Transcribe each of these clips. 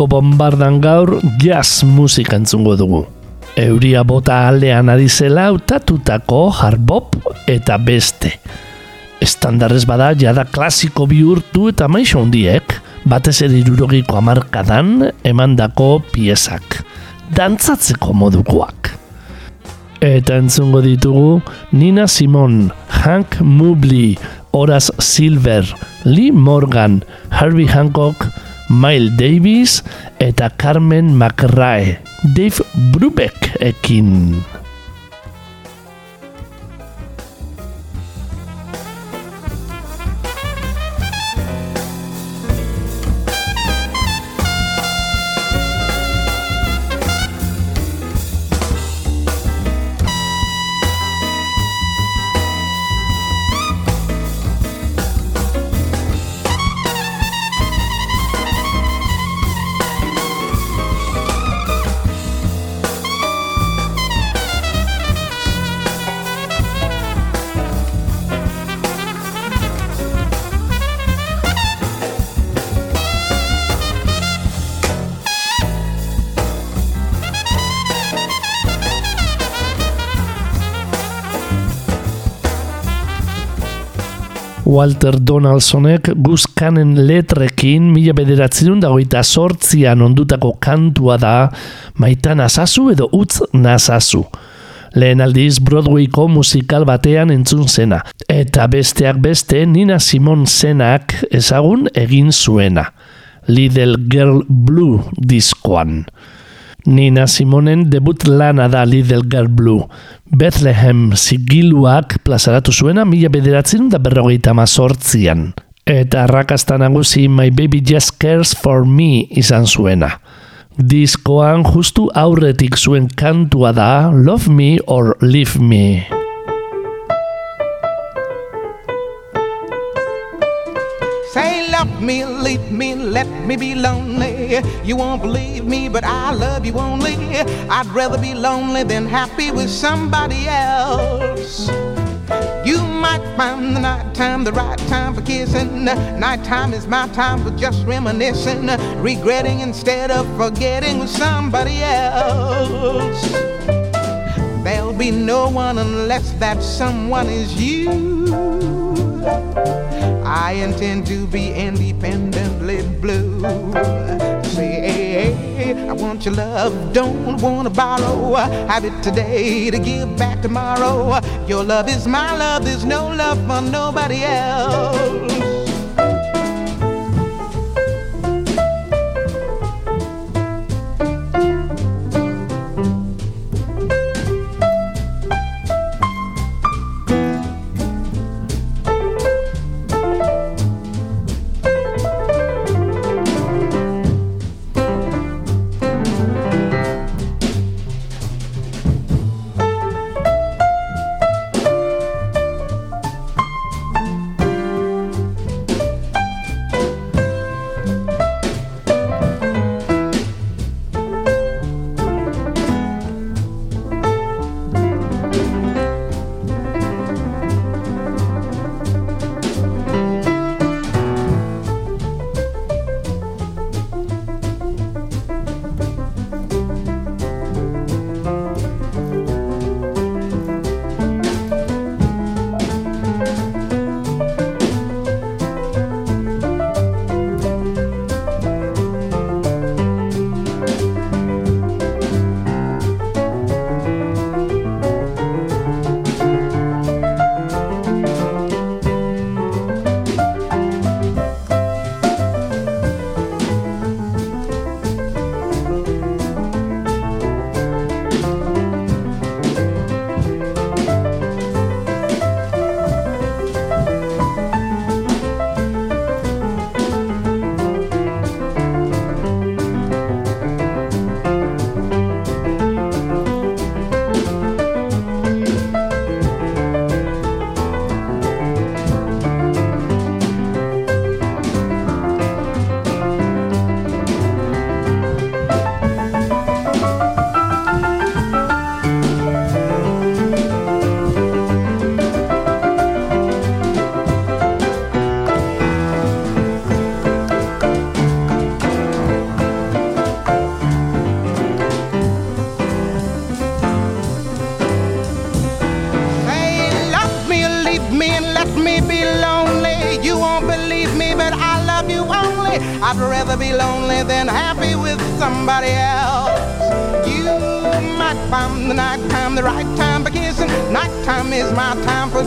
Urpeko bombardan gaur jazz musika entzungo dugu. Euria bota aldean ari zela utatutako harbop eta beste. Estandarrez bada jada klasiko bihurtu eta maixo hundiek, batez ere irurogiko amarkadan emandako piezak. Dantzatzeko modukoak. Eta entzungo ditugu Nina Simon, Hank Mobley, Horace Silver, Lee Morgan, Herbie Hancock, Miles Davis eta Carmen McRae, Dave Brubeck ekin. Walter Donaldsonek guzkanen letrekin mila bederatzen dagoita sortzian ondutako kantua da maita nazazu edo utz nazazu. Lehen aldiz Broadwayko musikal batean entzun zena. Eta besteak beste Nina Simon zenak ezagun egin zuena. Little Girl Blue diskoan. Nina Simonen debut lana da Little Girl Blue. Bethlehem zigiluak plazaratu zuena mila bederatzen da berrogeita mazortzian. Eta arrakasta nagusi My Baby Just Cares For Me izan zuena. Diskoan justu aurretik zuen kantua da Love Me or Leave Me. Say, love me, leave me, let me be lonely. You won't believe me, but I love you only. I'd rather be lonely than happy with somebody else. You might find the night time the right time for kissing. Nighttime is my time for just reminiscing, regretting instead of forgetting with somebody else. There'll be no one unless that someone is you. I intend to be independently blue. Say, hey, hey, I want your love, don't want to borrow. Have it today to give back tomorrow. Your love is my love, there's no love for nobody else.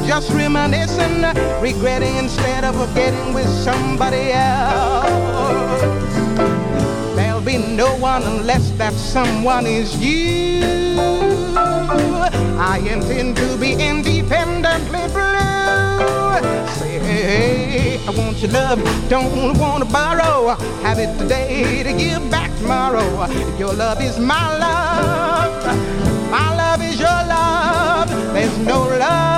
Just reminiscing, regretting instead of forgetting with somebody else. There'll be no one unless that someone is you. I intend to be independently blue. Say, hey, I want your love, don't want to borrow. Have it today to give back tomorrow. Your love is my love, my love is your love. There's no love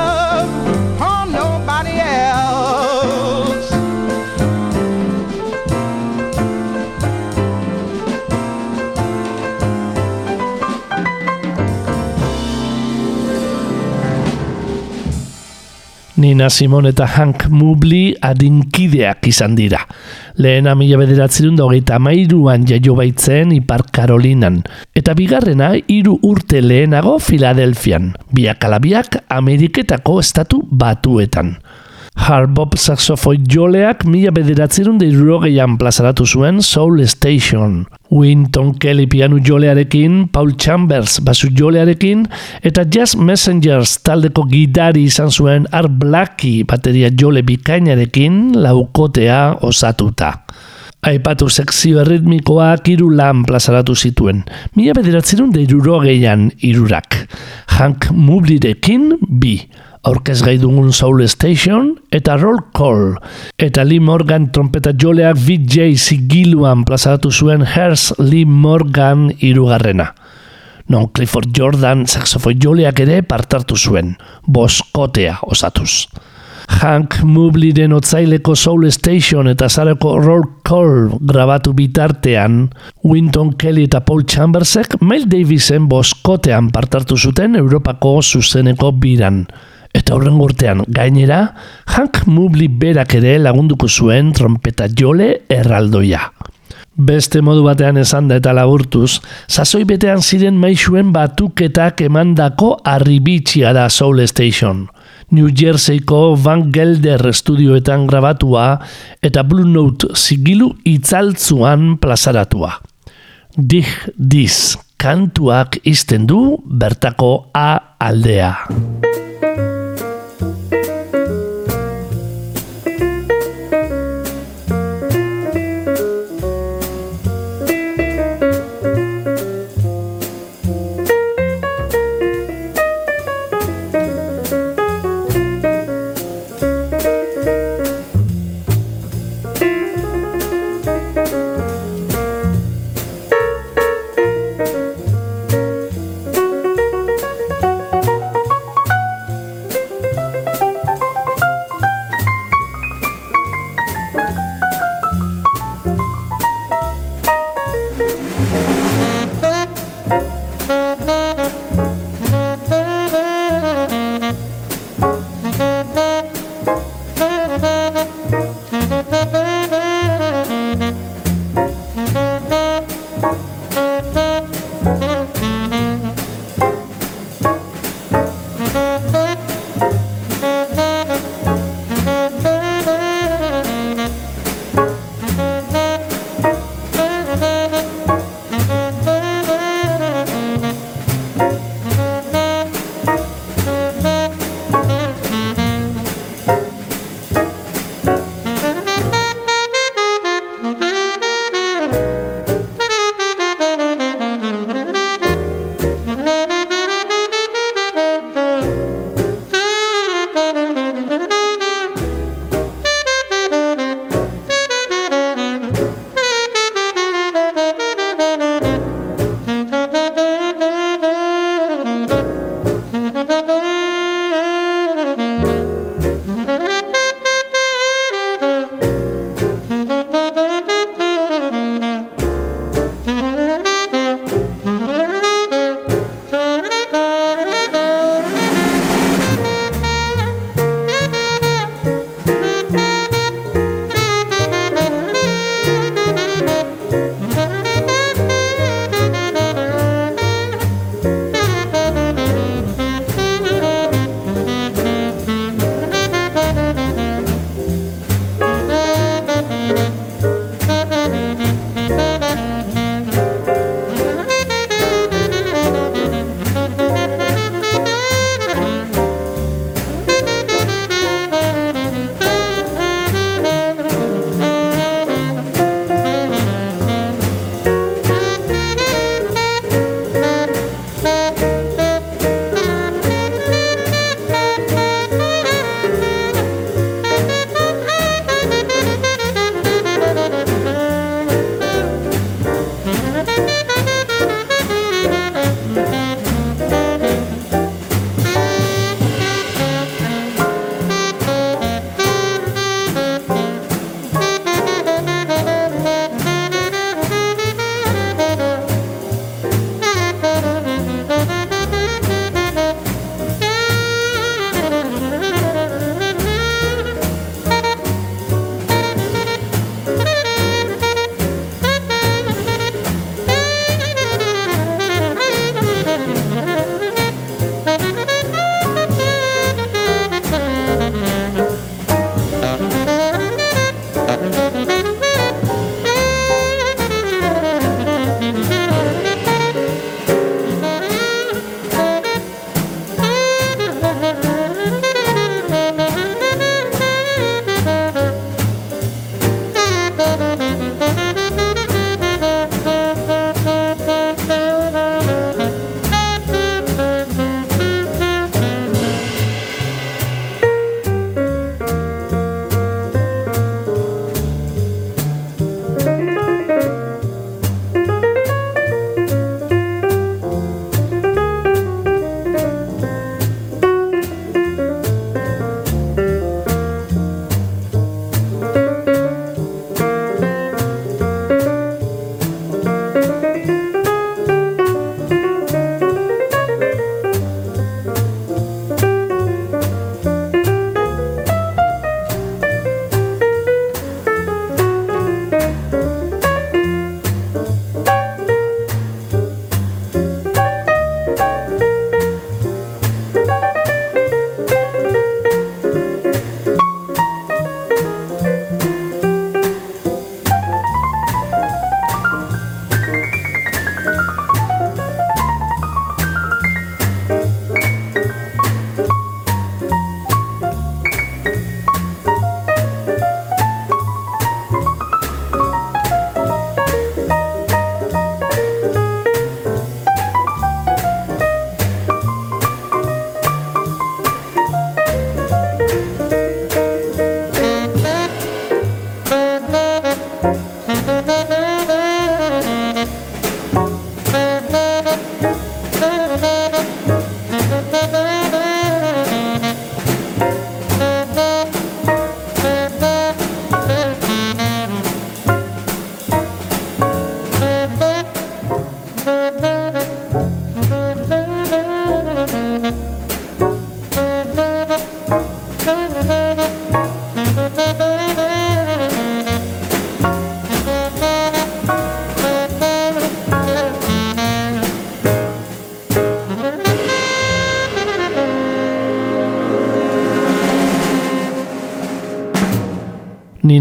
Nina Simon eta Hank Mobley adinkideak izan dira. Lehena mila bederatzerun hogeita mairuan jaio baitzen Ipar Karolinan. Eta bigarrena hiru urte lehenago Filadelfian. Biak alabiak Ameriketako estatu batuetan. Hardbop saxofoi joleak mila bederatzerun deirurogeian plazaratu zuen Soul Station. Winton Kelly pianu jolearekin, Paul Chambers basu jolearekin, eta Jazz Messengers taldeko gidari izan zuen Art Blackie bateria jole bikainarekin laukotea osatuta. Aipatu sekzio erritmikoak hiru lan plazaratu zituen. Mila bederatzerun deirurogeian irurak. Hank Mublirekin bi aurkez gai dugun Soul Station eta Roll Call. Eta Lee Morgan trompeta joleak VJ zigiluan plazaratu zuen Hers Lee Morgan irugarrena. Non Clifford Jordan saxofoi joleak ere partartu zuen, boskotea osatuz. Hank Mubliren otzaileko Soul Station eta zareko Roll Call grabatu bitartean, Winton Kelly eta Paul Chambersek Mel Davisen boskotean partartu zuten Europako zuzeneko biran. Eta horren urtean gainera, Hank Mubli berak ere lagunduko zuen trompeta jole erraldoia. Beste modu batean esan da eta laburtuz, sasoi betean ziren maixuen batuketak emandako arribitxia da Soul Station. New Jerseyko Van Gelder estudioetan grabatua eta Blue Note zigilu itzaltzuan plazaratua. Dig diz, kantuak izten du bertako A aldea.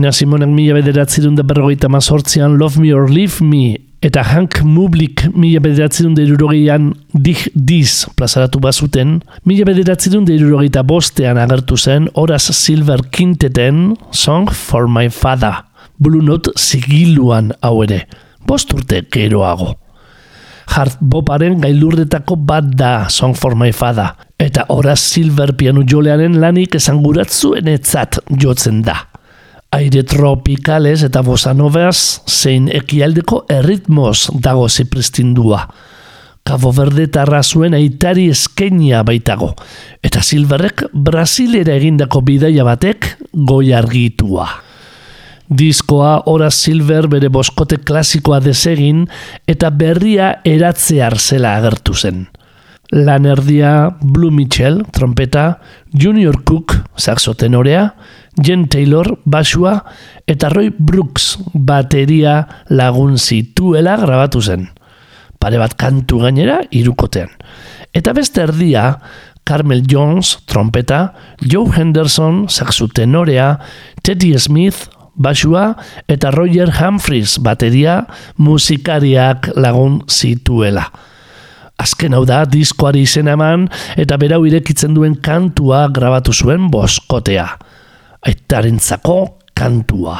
Nina Simonek mila bederatzerun da berrogeita mazortzian Love Me or Leave Me eta Hank Mublik mila bederatzerun da irurogeian Dig Diz plazaratu bazuten, mila bederatzerun da irurogeita bostean agertu zen Horaz Silver Quinteten Song for My Father, Blue Note zigiluan hau ere, bost urte geroago. Hart Boparen gailurretako bat da Song for My Father, eta Horaz Silver pianu jolearen lanik esanguratzuen etzat jotzen da aire tropikales eta bosanovas zein ekialdeko erritmoz dago zipristindua. Cabo Verde tarra zuen aitari eskenia baitago, eta Silverrek Brasilera egindako bidaia batek goi argitua. Diskoa ora Silver bere boskote klasikoa desegin eta berria eratzear zela agertu zen. Lan erdia Blue Mitchell, trompeta, Junior Cook, saxo tenorea, Jen Taylor basua eta Roy Brooks bateria lagun zituela grabatu zen. Pare bat kantu gainera irukotean. Eta beste erdia Carmel Jones trompeta, Joe Henderson saxu tenorea, Teddy Smith basua eta Roger Humphries bateria musikariak lagun zituela. Azken hau da, diskoari izen eman eta berau irekitzen duen kantua grabatu zuen boskotea aitarentzako kantua.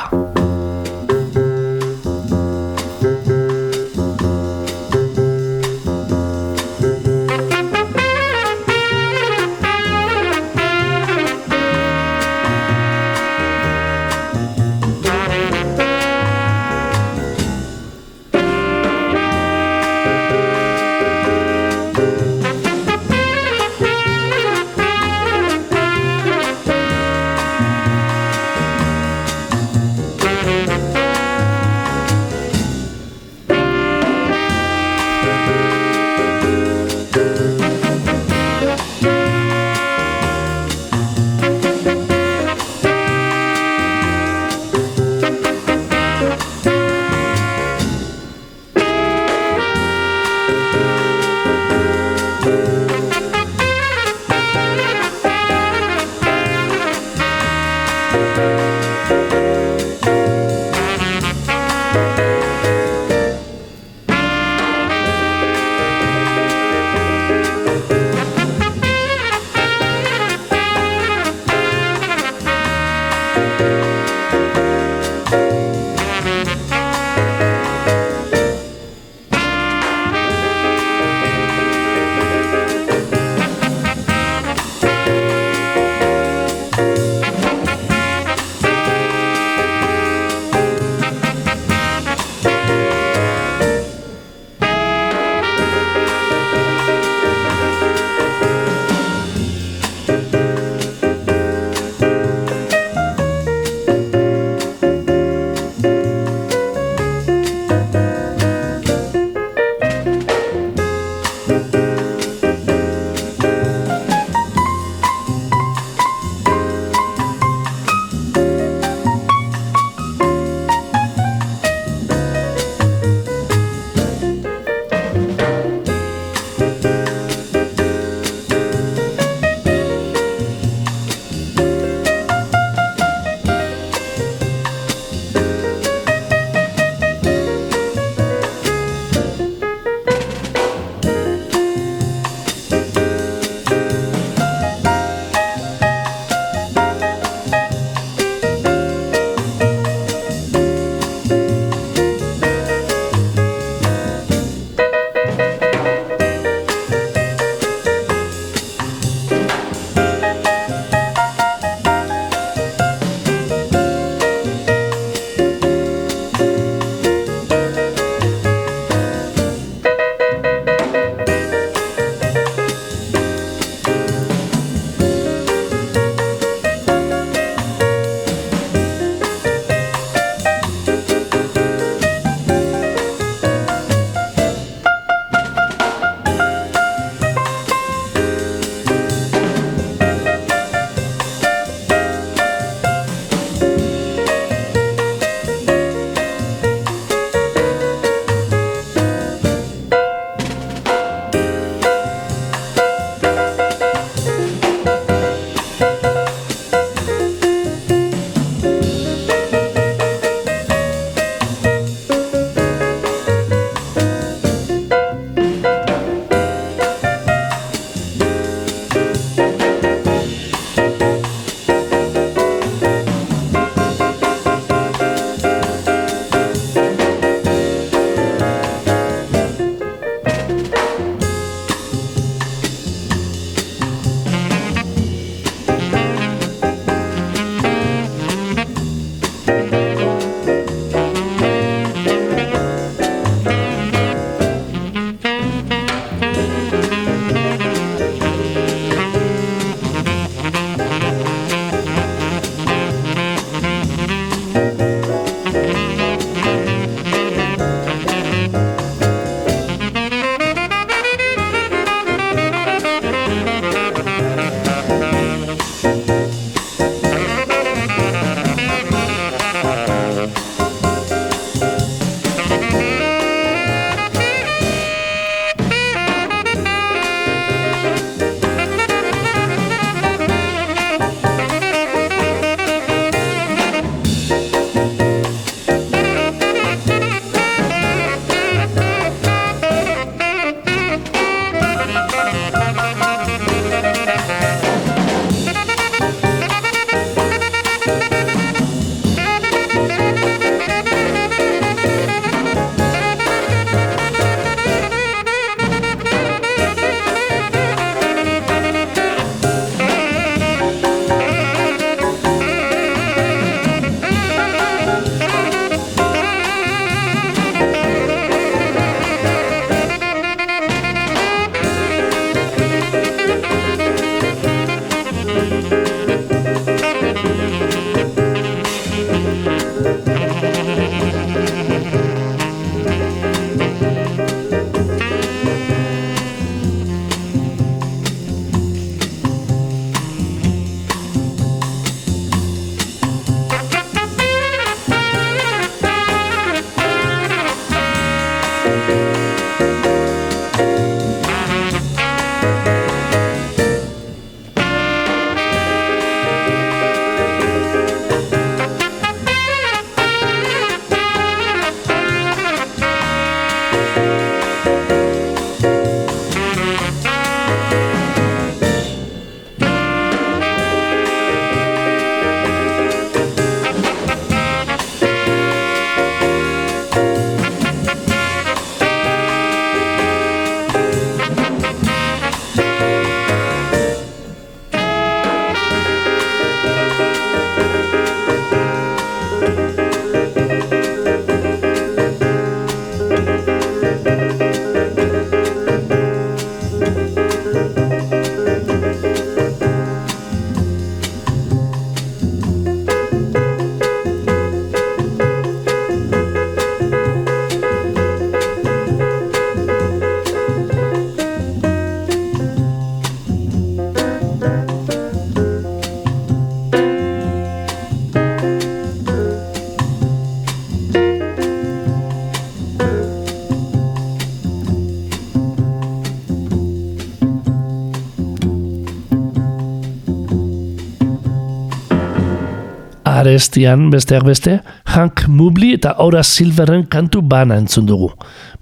Arestian, besteak beste, Hank Mobley eta Aura Silverren kantu bana entzun dugu.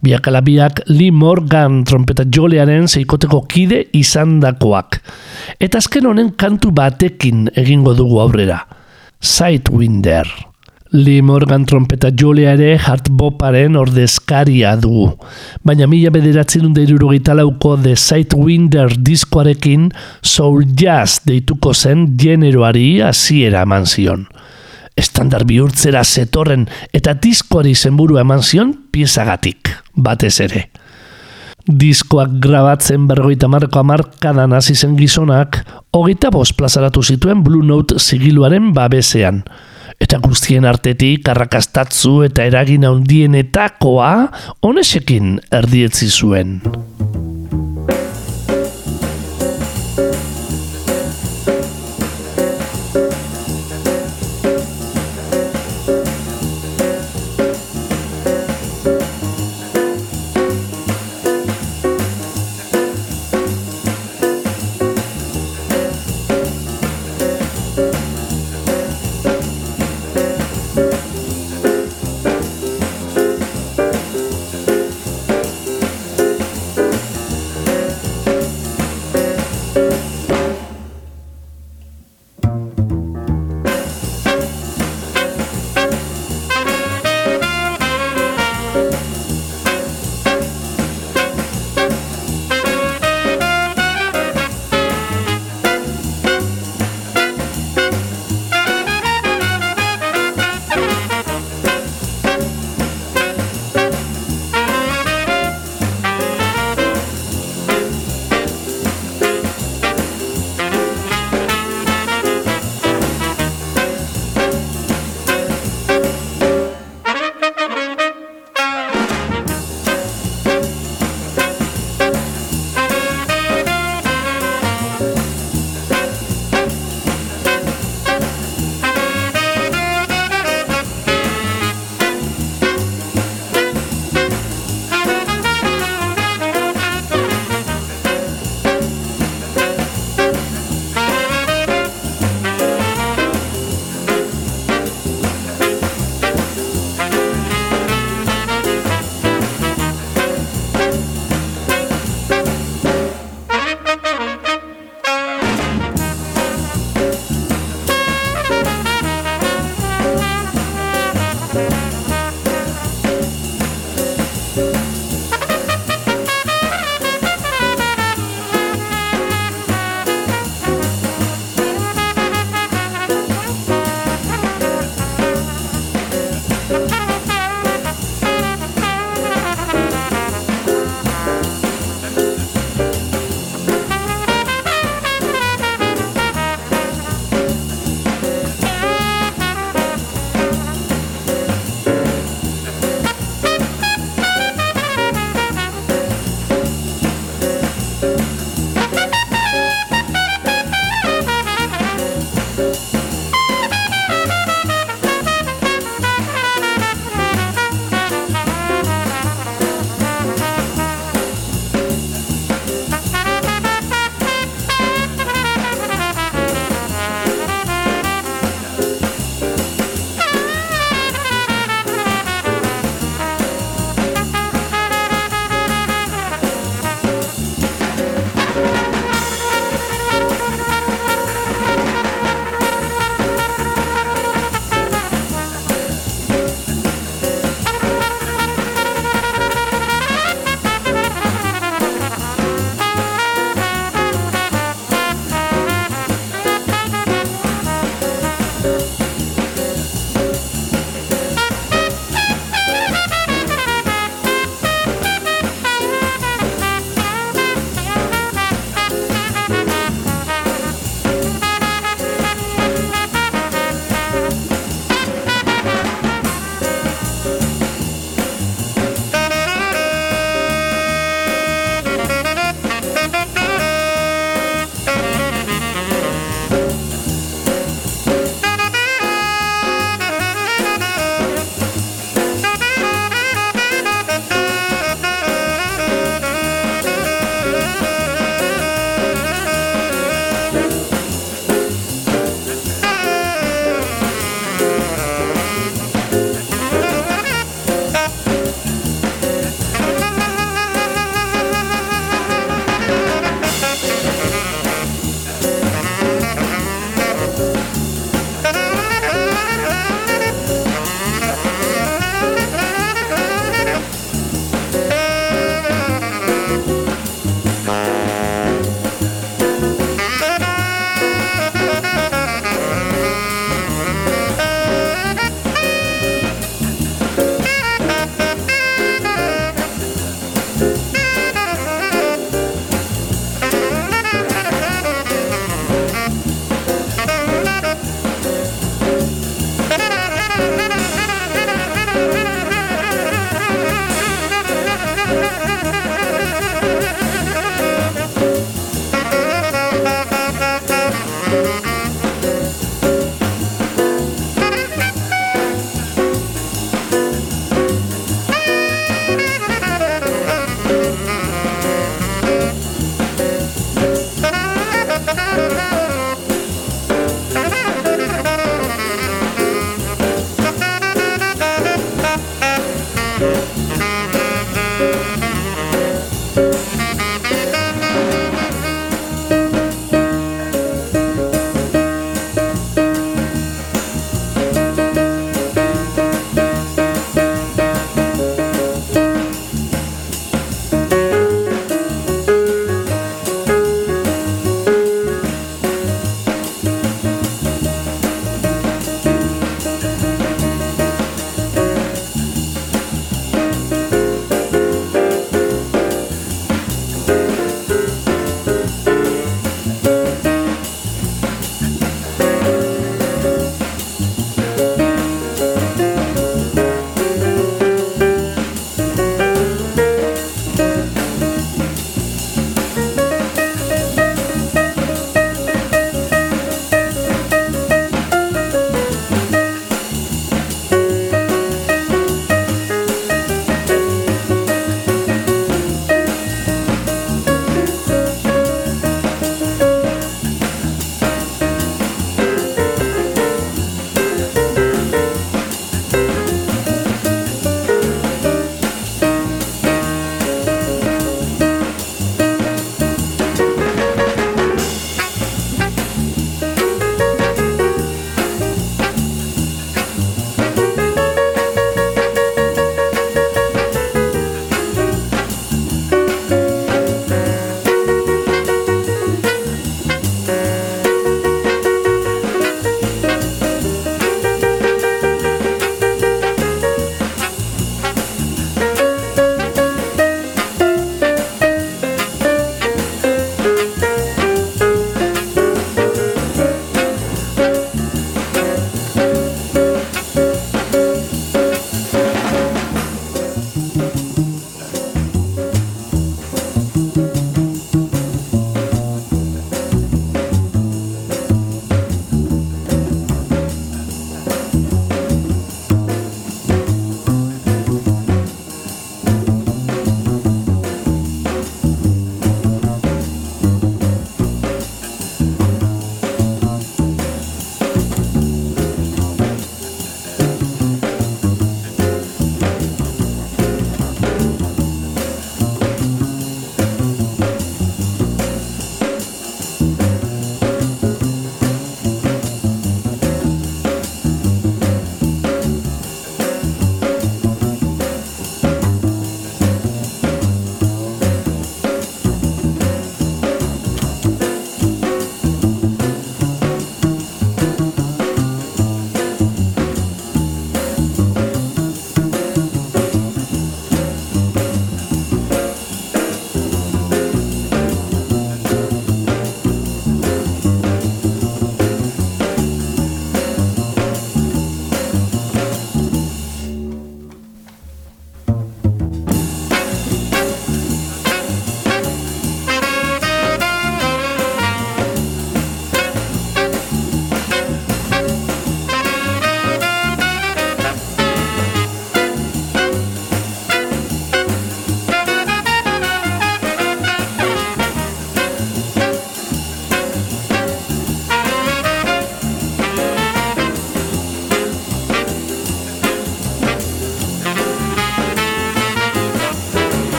Biak alabiak Lee Morgan trompeta jolearen zeikoteko kide izan dakoak. Eta azken honen kantu batekin egingo dugu aurrera. Sidewinder. Lee Morgan trompeta jolea ere Boparen ordezkaria du. Baina mila bederatzen dut lauko The Sidewinder diskoarekin Soul Jazz deituko zen generoari hasiera eman zion. Estandar bihurtzera zetorren eta diskoari zenburu eman zion piezagatik, batez ere. Diskoak grabatzen bergoita marko amarkadan hasi zen gizonak, hogeita bost plazaratu zituen Blue Note zigiluaren babesean eta guztien artetik arrakastatzu eta eragin handienetakoa onesekin erdietzi zuen.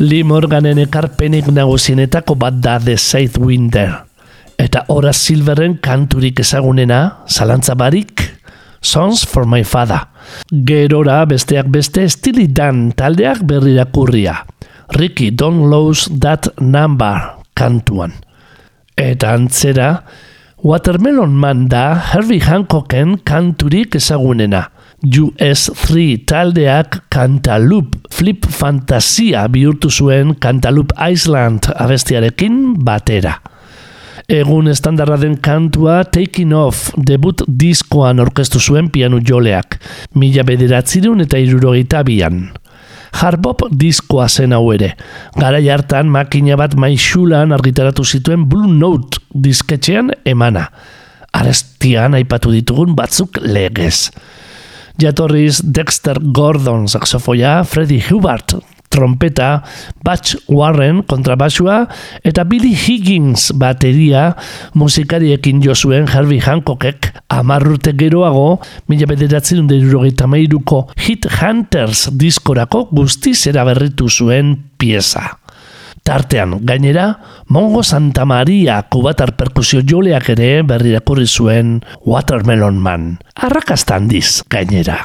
Lee Morganen ekarpenik nagusienetako bat da The South Winder. Eta Ora Silveren kanturik ezagunena, zalantza barik, Songs for my Father. Gerora besteak beste Steely taldeak berrirakurria. Ricky Don't Lose That Number kantuan. Eta antzera, Watermelon Man da Herbie Hancocken kanturik ezagunena. US3 taldeak Cantaloupe Flip Fantasia bihurtu zuen Cantaloupe Island abestiarekin batera. Egun estandarra den kantua Taking Off debut diskoan orkestu zuen pianu joleak, mila bederatzirun eta irurogeita bian. Harbop diskoa zen hau ere. Gara hartan makina bat maixulan argitaratu zituen Blue Note disketxean emana. Arestian aipatu ditugun batzuk legez. Jatorriz Dexter Gordon saxofoia, Freddie Hubbard trompeta, Batch Warren kontrabasua eta Billy Higgins bateria musikariekin jo zuen Herbie Hancockek amarrute geroago mila bederatzen derurogeita meiruko Hit Hunters diskorako guztiz eraberritu zuen pieza. Tartean, gainera, Mongo Santa Maria kubatar perkusio joleak ere berrirakurri zuen Watermelon Man. Arrakastan diz, gainera.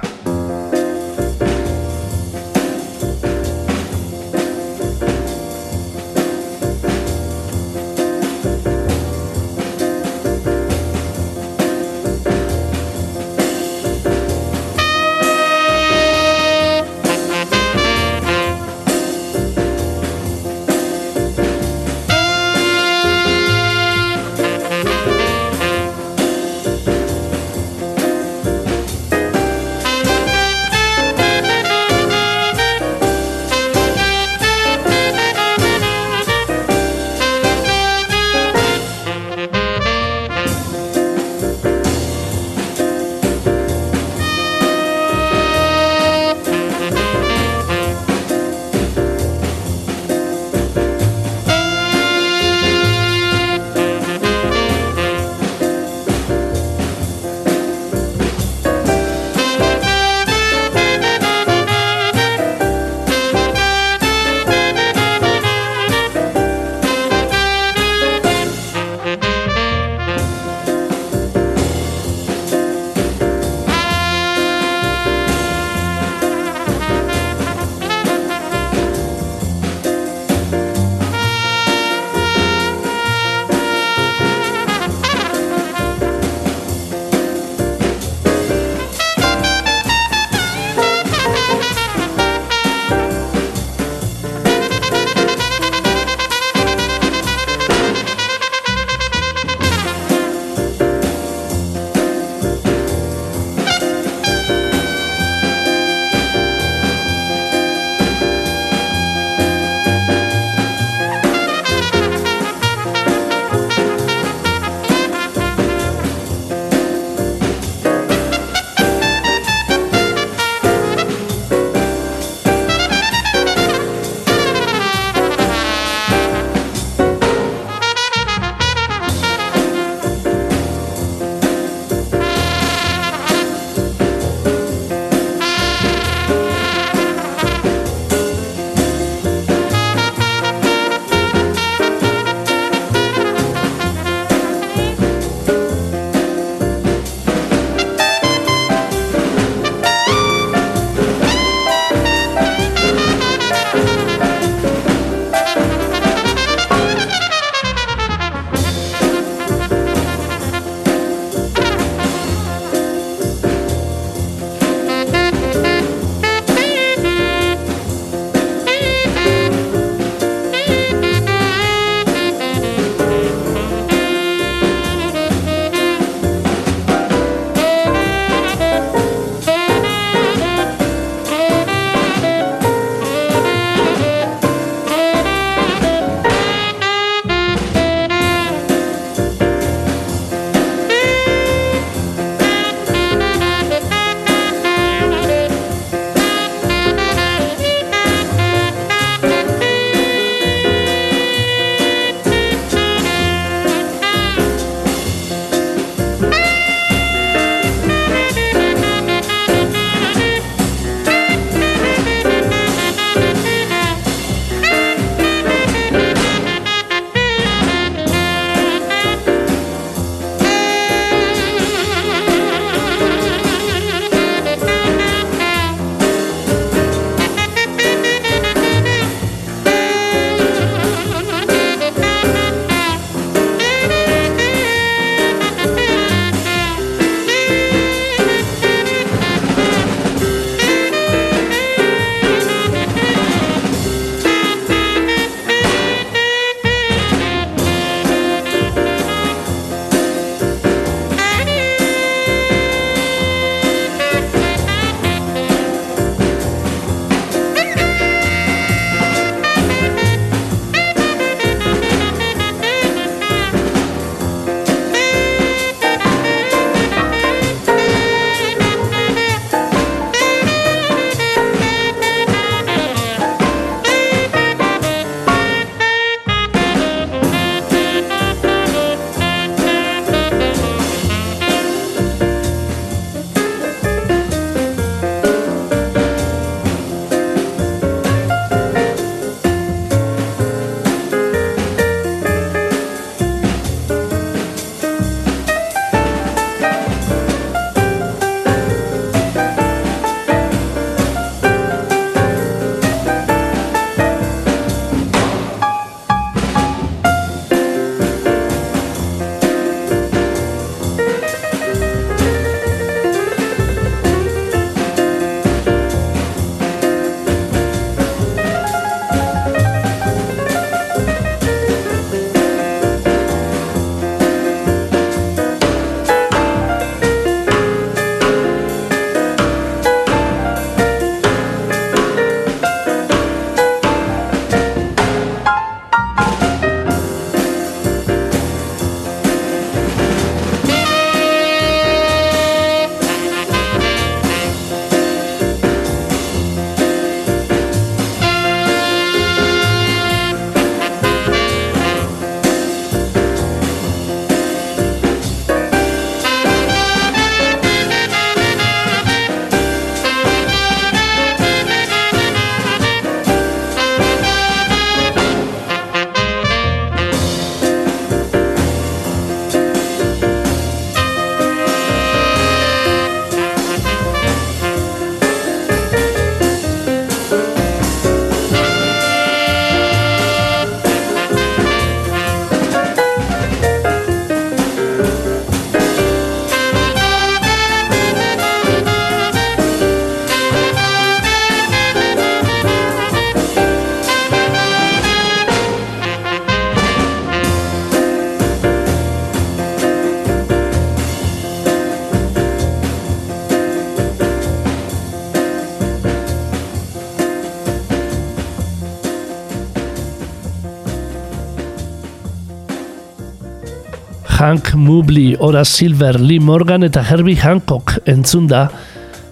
Hank Mobley, Ora Silver, Lee Morgan eta Herbie Hancock entzunda,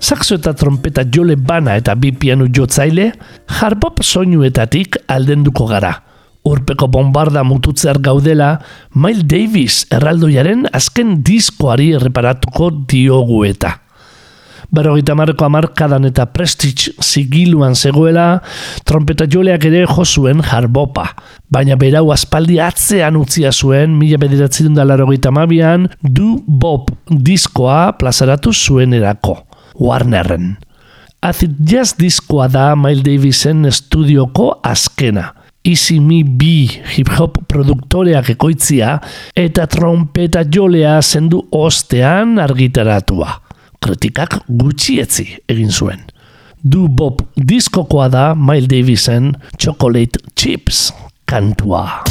saxo eta trompeta jole bana eta bi pianu jotzaile, harbop soinuetatik aldenduko gara. Urpeko bombarda mututzear gaudela, Miles Davis erraldoiaren azken diskoari erreparatuko diogu eta. Berrogeita marko amarkadan eta prestige zigiluan zegoela, trompeta joleak ere jo zuen jarbopa. Baina berau aspaldi atzean utzia zuen, mila bederatzen da larogeita mabian, du bob diskoa plazaratu zuen erako. Warnerren. Acid Jazz diskoa da Miles Davisen estudioko azkena. Easy Me Be hip hop produktoreak ekoitzia eta trompeta jolea zendu ostean argitaratua kritikak gutxietzi egin zuen. Du Bob diskokoa da Miles Davisen Chocolate Chips kantua.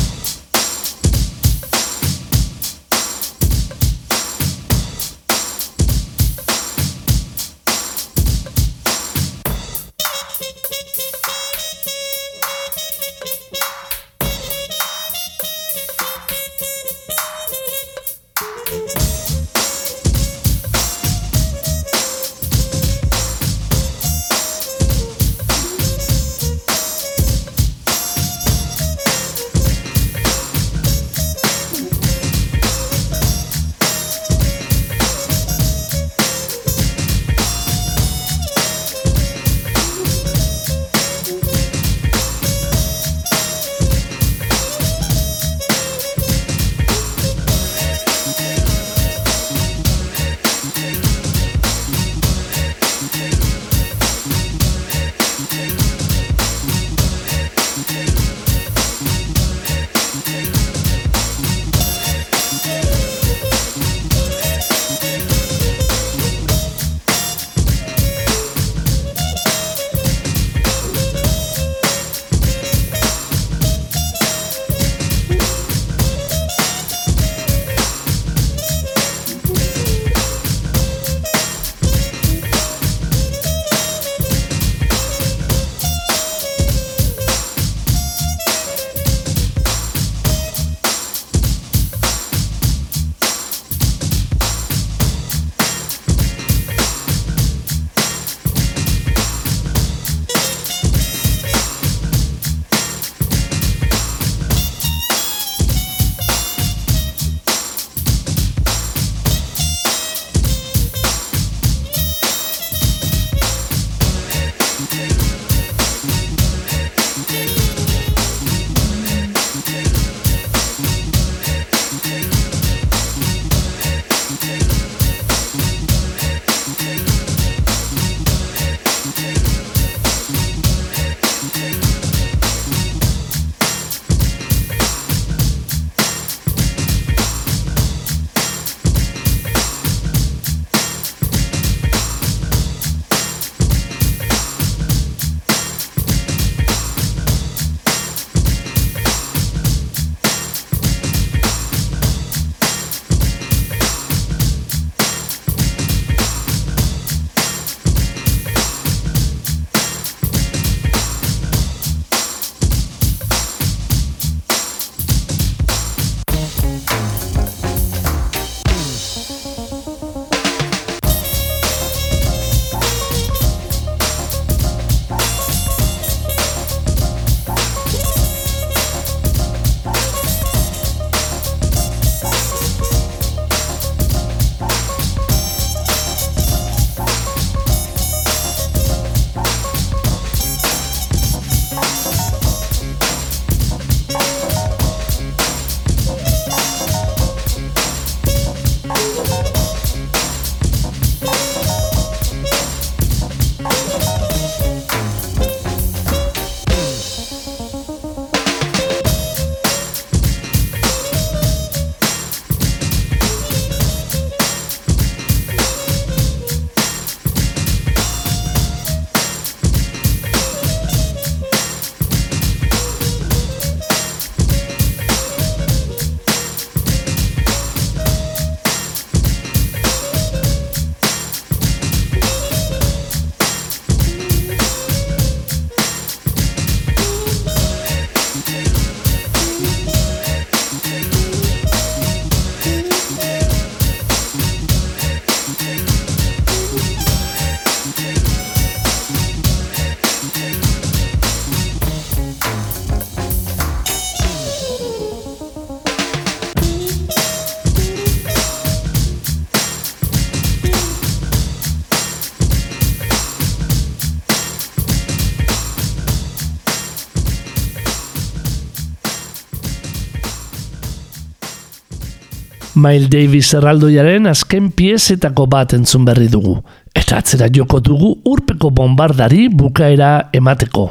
Miles Davis erraldoiaren azken piezetako bat entzun berri dugu. Eta atzera joko dugu urpeko bombardari bukaera emateko.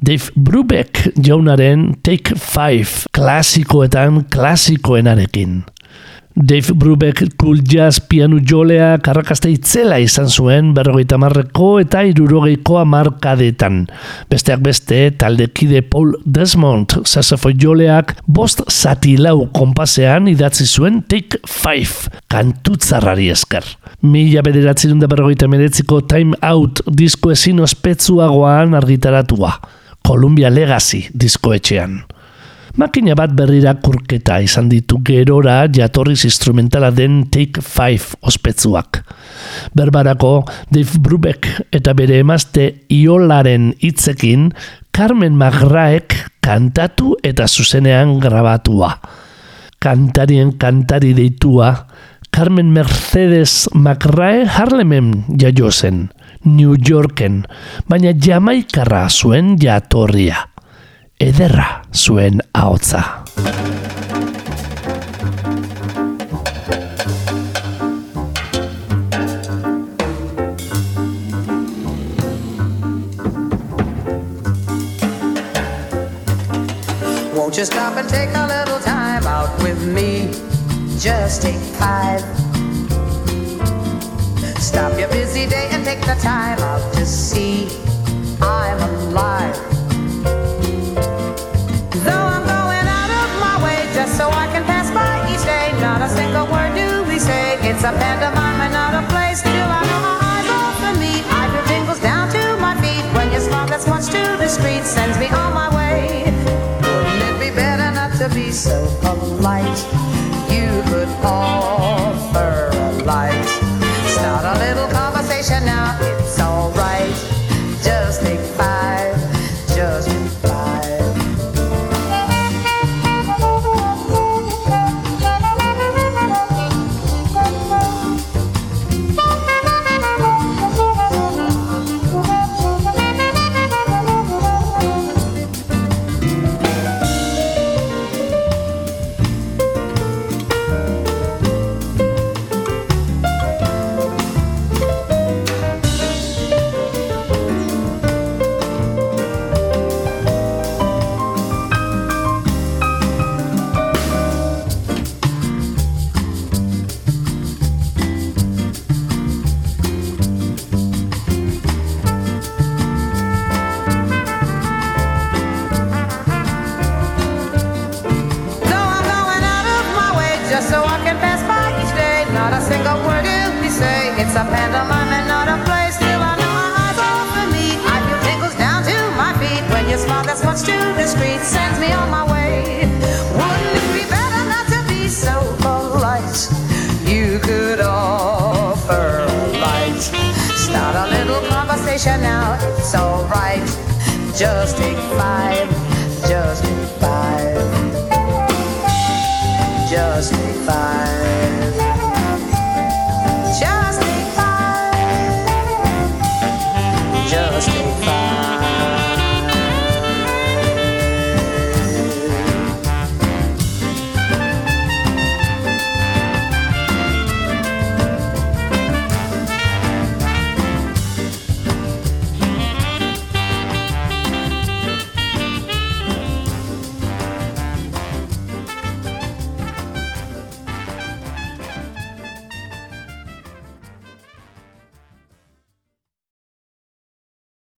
Dave Brubeck jaunaren Take 5 klasikoetan klasikoenarekin. Dave Brubeck cool jazz pianu jolea karrakazte itzela izan zuen berrogeita marreko eta irurogeiko amarkadetan. Besteak beste, taldekide Paul Desmond sasafo joleak bost zatilau kompasean idatzi zuen Take 5 kantutzarrari esker. Mila bederatzi da berrogeita meretziko Time Out disko ezin ospetsuagoan argitaratua. Columbia Legacy diskoetxean. Makina bat berrira kurketa izan ditu gerora jatorriz instrumentala den Take 5 ospetsuak. Berbarako Dave Brubeck eta bere emazte Iolaren hitzekin Carmen Magraek kantatu eta zuzenean grabatua. Kantarien kantari deitua Carmen Mercedes Magrae Harlemen jaio zen, New Yorken, baina Jamaikarra zuen jatorria ederra zuen ahotza. Won't you stop and take a little time out with me? Just take five. Stop your busy day and take the time out to see I'm alive. Though I'm going out of my way just so I can pass by each day. Not a single word do we say. It's a pantomime not a play. Still, I know my eyes. I tingles down to my feet. When your smile that's punched to the street sends me on my way. Wouldn't it be better not to be so polite? You could all.